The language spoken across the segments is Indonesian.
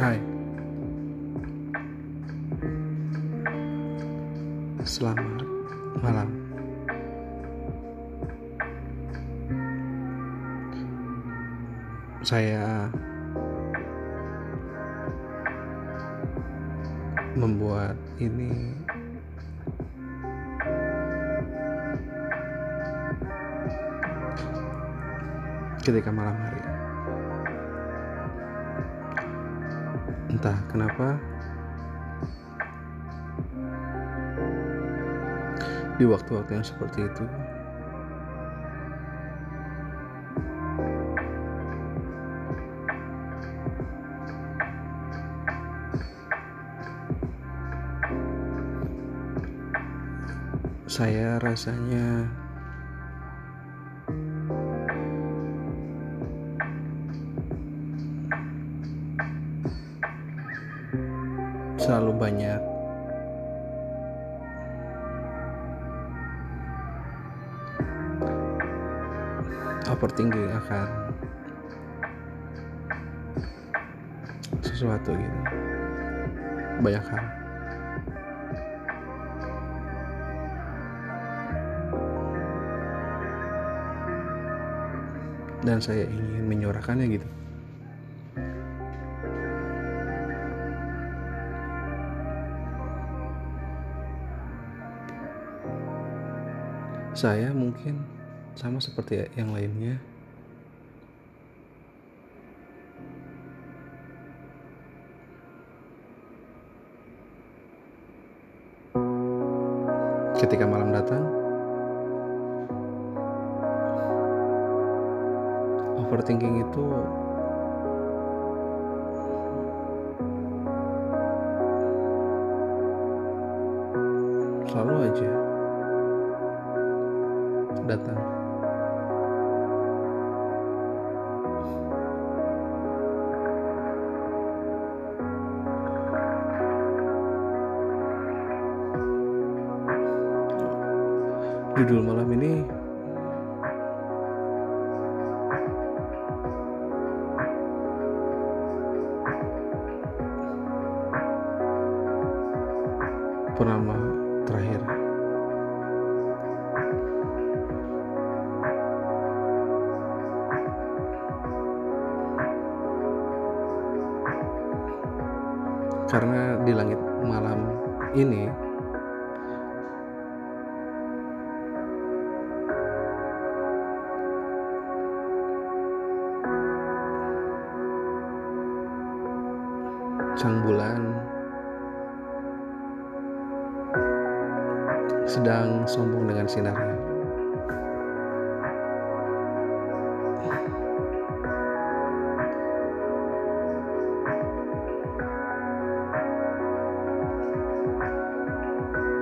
Hai Selamat malam Saya membuat ini ketika malam hari. Entah kenapa. Di waktu-waktu yang seperti itu. Saya rasanya banyak. Overthinking akan sesuatu gitu. Banyak hal. Dan saya ingin menyuarakannya gitu saya mungkin sama seperti yang lainnya judul malam ini sang bulan sedang sombong dengan sinarnya.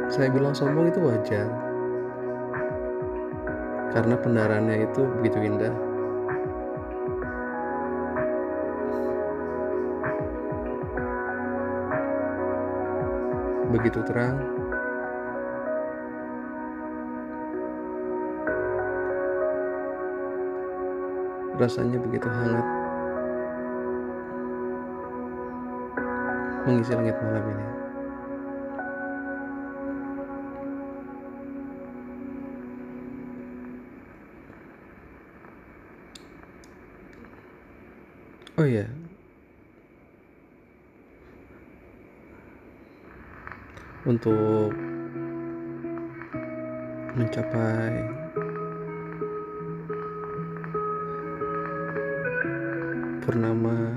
Saya bilang sombong itu wajar. Karena pendarannya itu begitu indah. Begitu terang, rasanya begitu hangat mengisi langit malam ini. Oh iya, untuk mencapai purnama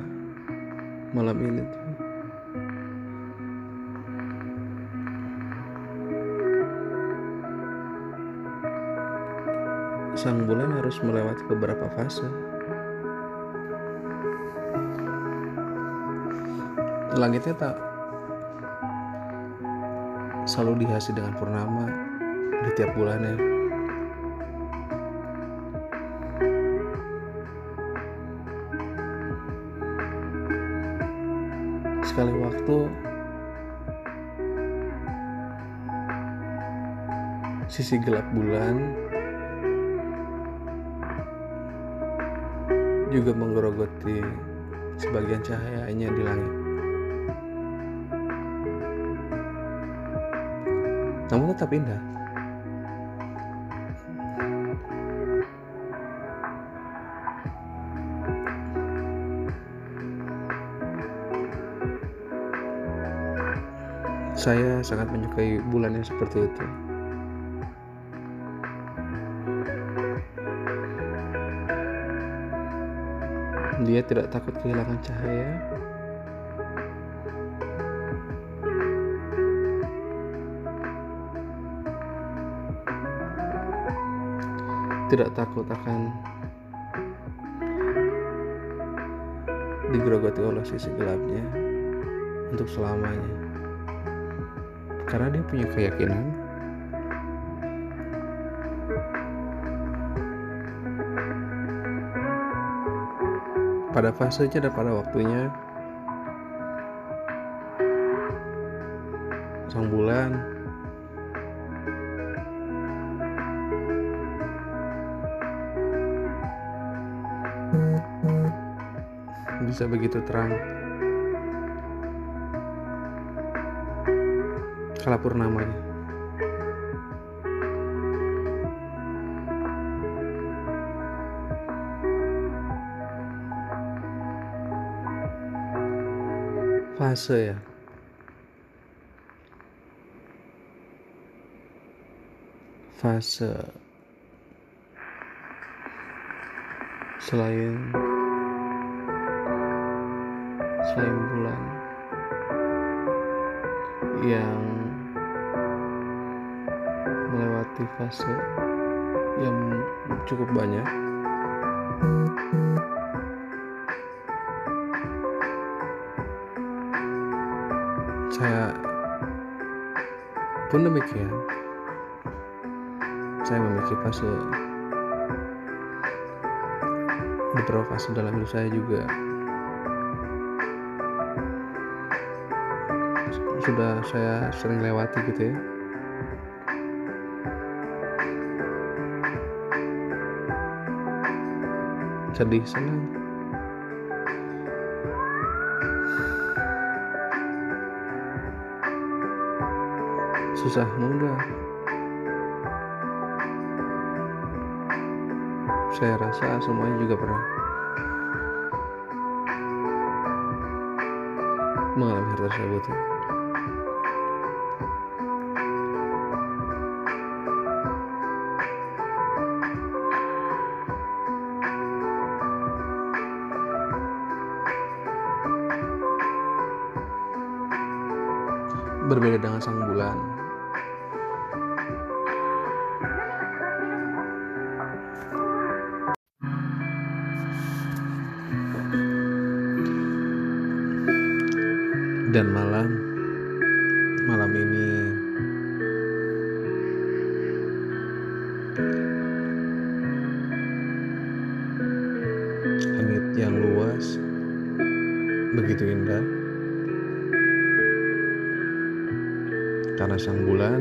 malam ini. Tuh sang bulan harus melewati beberapa fase. Langitnya tak selalu dihiasi dengan purnama di tiap bulannya sekali waktu sisi gelap bulan juga menggerogoti sebagian cahayanya di langit. Namun tetap indah. Saya sangat menyukai bulan yang seperti itu. Dia tidak takut kehilangan cahaya. Tidak takut akan digerogoti oleh sisi gelapnya untuk selamanya. Karena dia punya keyakinan pada fasenya dan pada waktunya bisa begitu terang. Kala purnamanya. Fase ya. Fase. Selain selain bulan yang melewati fase yang cukup banyak. Saya pun demikian. Saya memiliki fase beberapa fase dalam hidup saya juga sudah saya sering lewati gitu ya. Sedih senang. Susah mudah. Saya rasa semuanya juga pernah mengalami hal tersebut ya. Dengan sang bulan. Dan malam malam ini langit yang luas begitu indah karena sang bulan.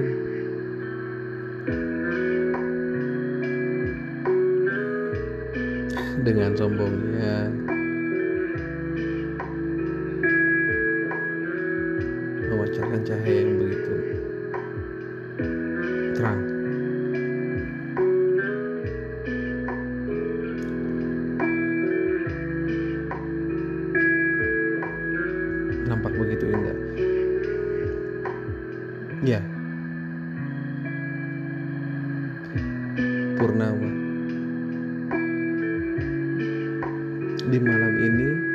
Dengan sombongnya. Memancarkan cahaya di malam ini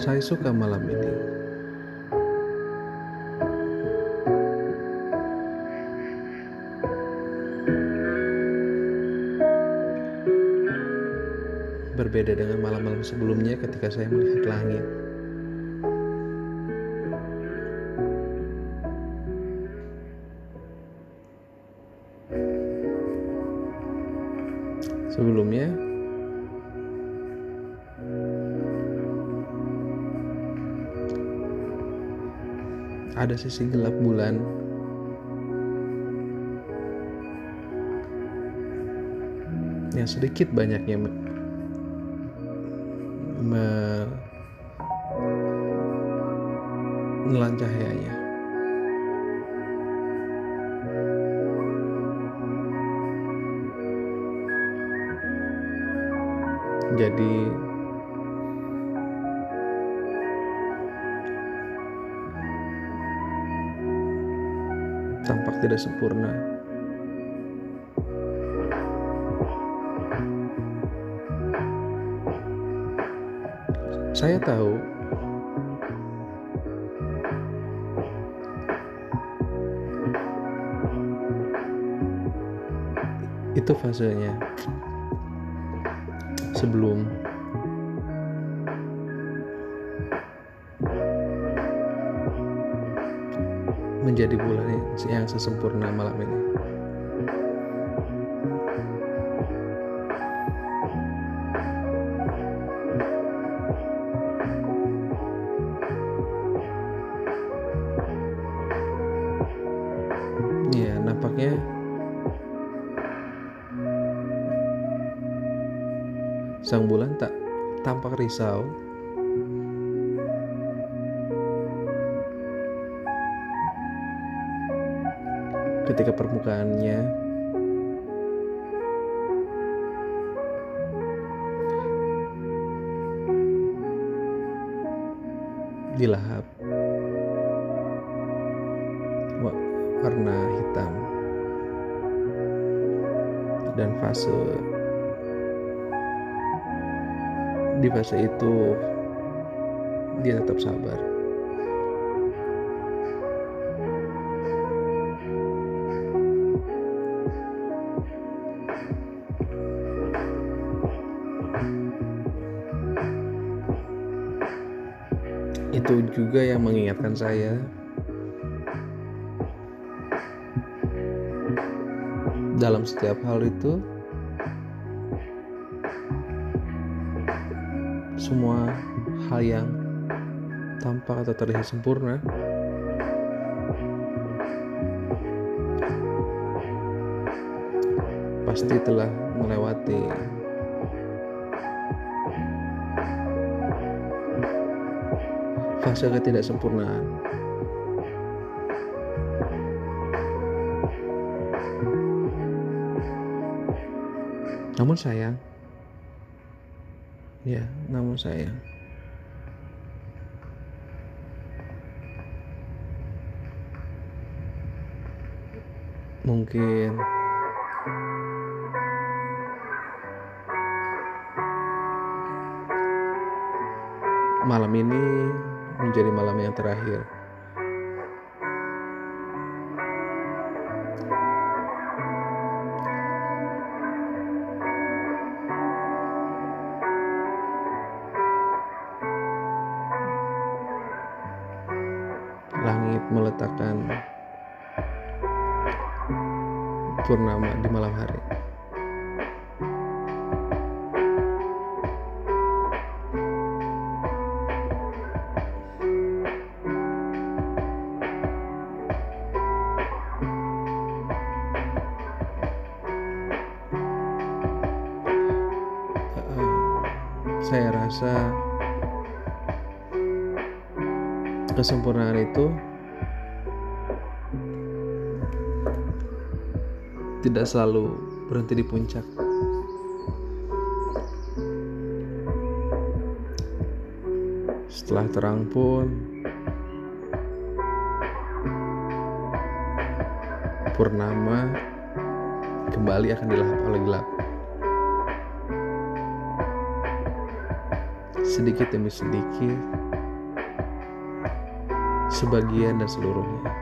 saya suka malam ini. Berbeda dengan malam-malam sebelumnya ketika saya melihat langit. Ada sisi gelap bulan yang sedikit banyaknya me, me, menelan cahayanya. Jadi tampak tidak sempurna. Saya tahu itu fasenya sebelum menjadi bulan yang sesempurna malam ini. Ya, nampaknya sang bulan tak tampak risau ketika permukaannya. Dilahap. Warna hitam. Dan fase. Di fase itu dia tetap sabar juga yang mengingatkan saya. Dalam setiap hal itu semua hal yang tampak atau terlihat sempurna pasti telah melewati fase ketidaksempurnaan. Namun sayang, ya, namun sayang. Mungkin malam ini menjadi malam yang terakhir. Saya rasa kesempurnaan itu tidak selalu berhenti di puncak. Setelah terang pun purnama kembali akan dilahap oleh gelap. Sedikit demi sedikit sebagian dan seluruhnya.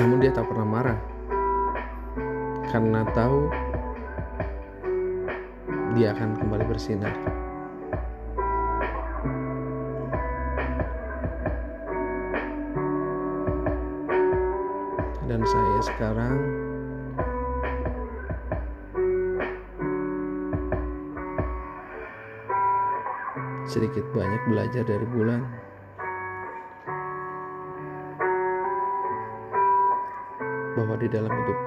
Namun dia tak pernah marah karena tahu dia akan kembali bersinar. Dan saya sekarang sedikit banyak belajar dari bulan. Bahwa di dalam hidup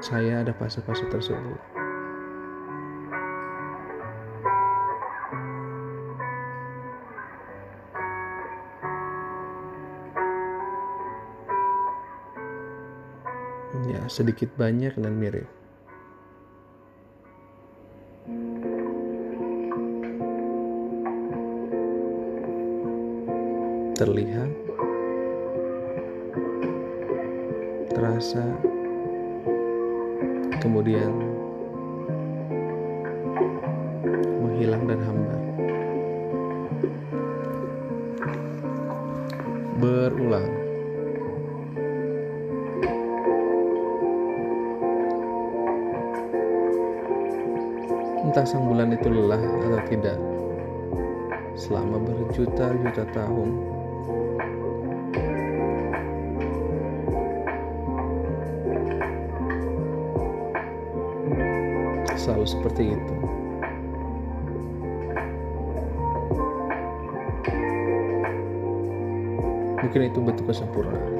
saya ada fase-fase tersebut. Ya, sedikit banyak dan mirip. Terlihat, terasa, kemudian menghilang dan hambar. Berulang. Entah sang bulan itu lelah atau tidak selama berjuta-juta tahun selalu seperti itu. Mungkin itu bentuk kesempurnaan.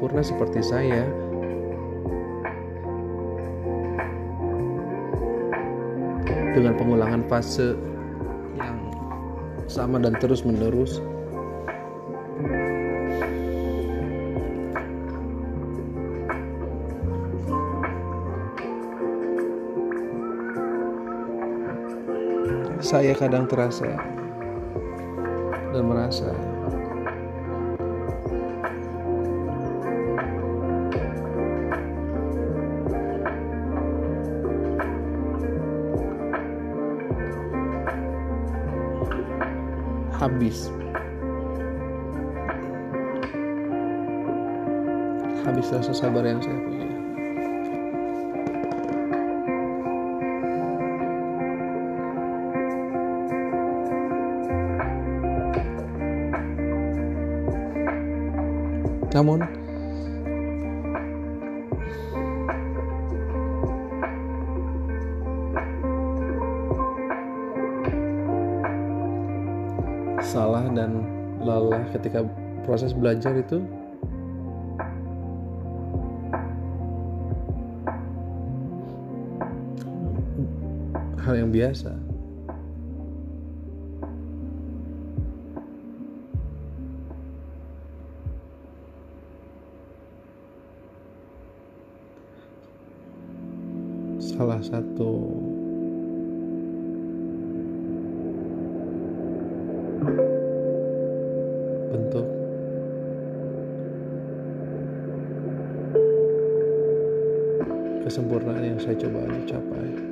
Sempurna seperti saya. Dengan pengulangan fase yang sama dan terus menerus. Saya kadang terasa dan merasa habis. Habis rasa sabar yang saya punya. Namun salah dan lelah ketika proses belajar itu hal yang biasa. Salah satu kesempurnaan yang saya coba capai.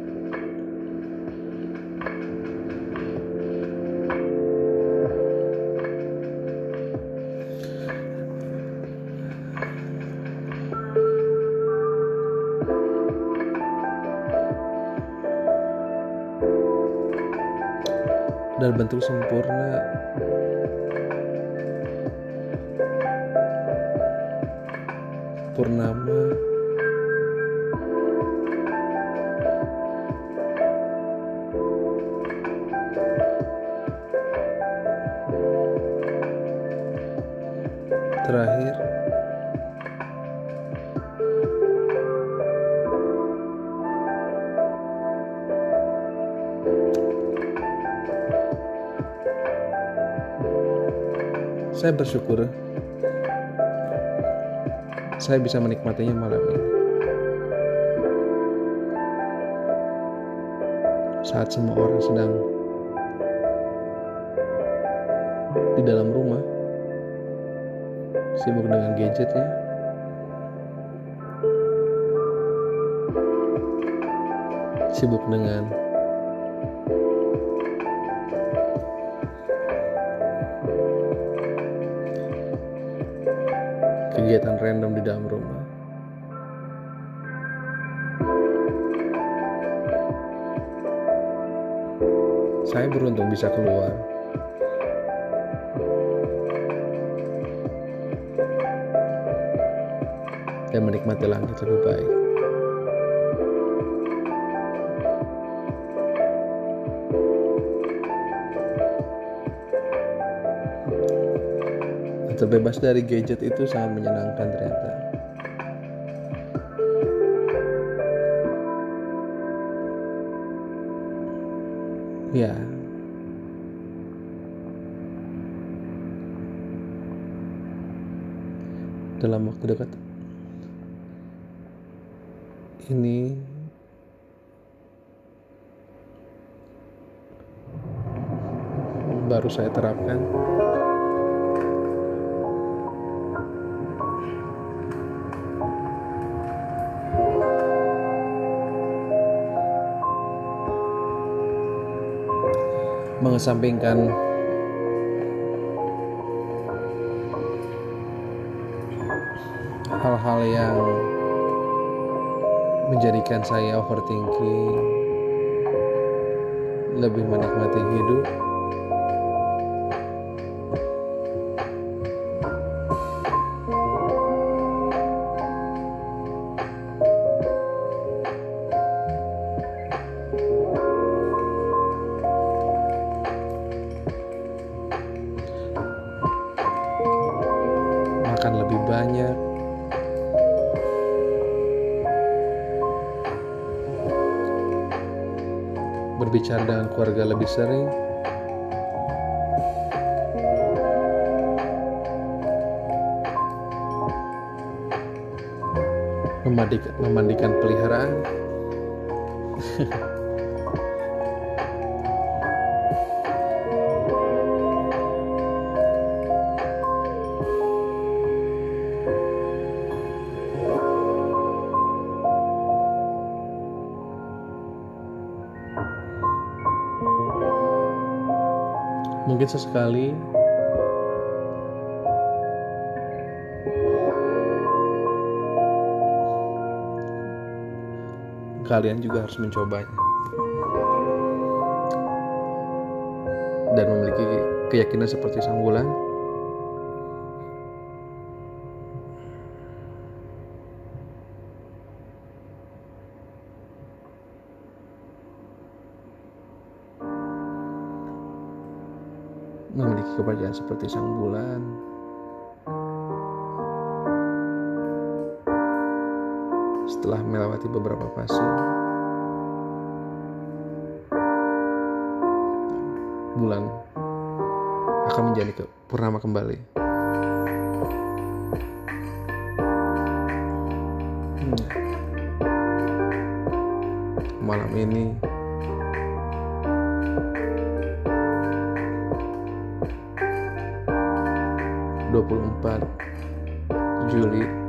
dan bentuk sempurna purnama saya bersyukur saya bisa menikmatinya malam ini. Saat semua orang sedang di dalam rumah, sibuk dengan gadgetnya, sibuk dengan kegiatan random di dalam rumah. Saya beruntung bisa keluar. Dan menikmati langit lebih baik. Terbebas dari gadget itu sangat menyenangkan ternyata. Ya. Dalam waktu dekat ini baru saya terapkan mengesampingkan. Hal-hal yang menjadikan saya overthinking. Lebih menikmati hidup berbicara dengan keluarga lebih sering? Memandikan, memandikan peliharaan mungkin sesekali. Kalian juga harus mencobanya. Dan memiliki keyakinan seperti sang bulan seperti sang bulan setelah melewati beberapa fase bulan akan menjadi ke purnama kembali Hmm. malam ini dua puluh empat Juli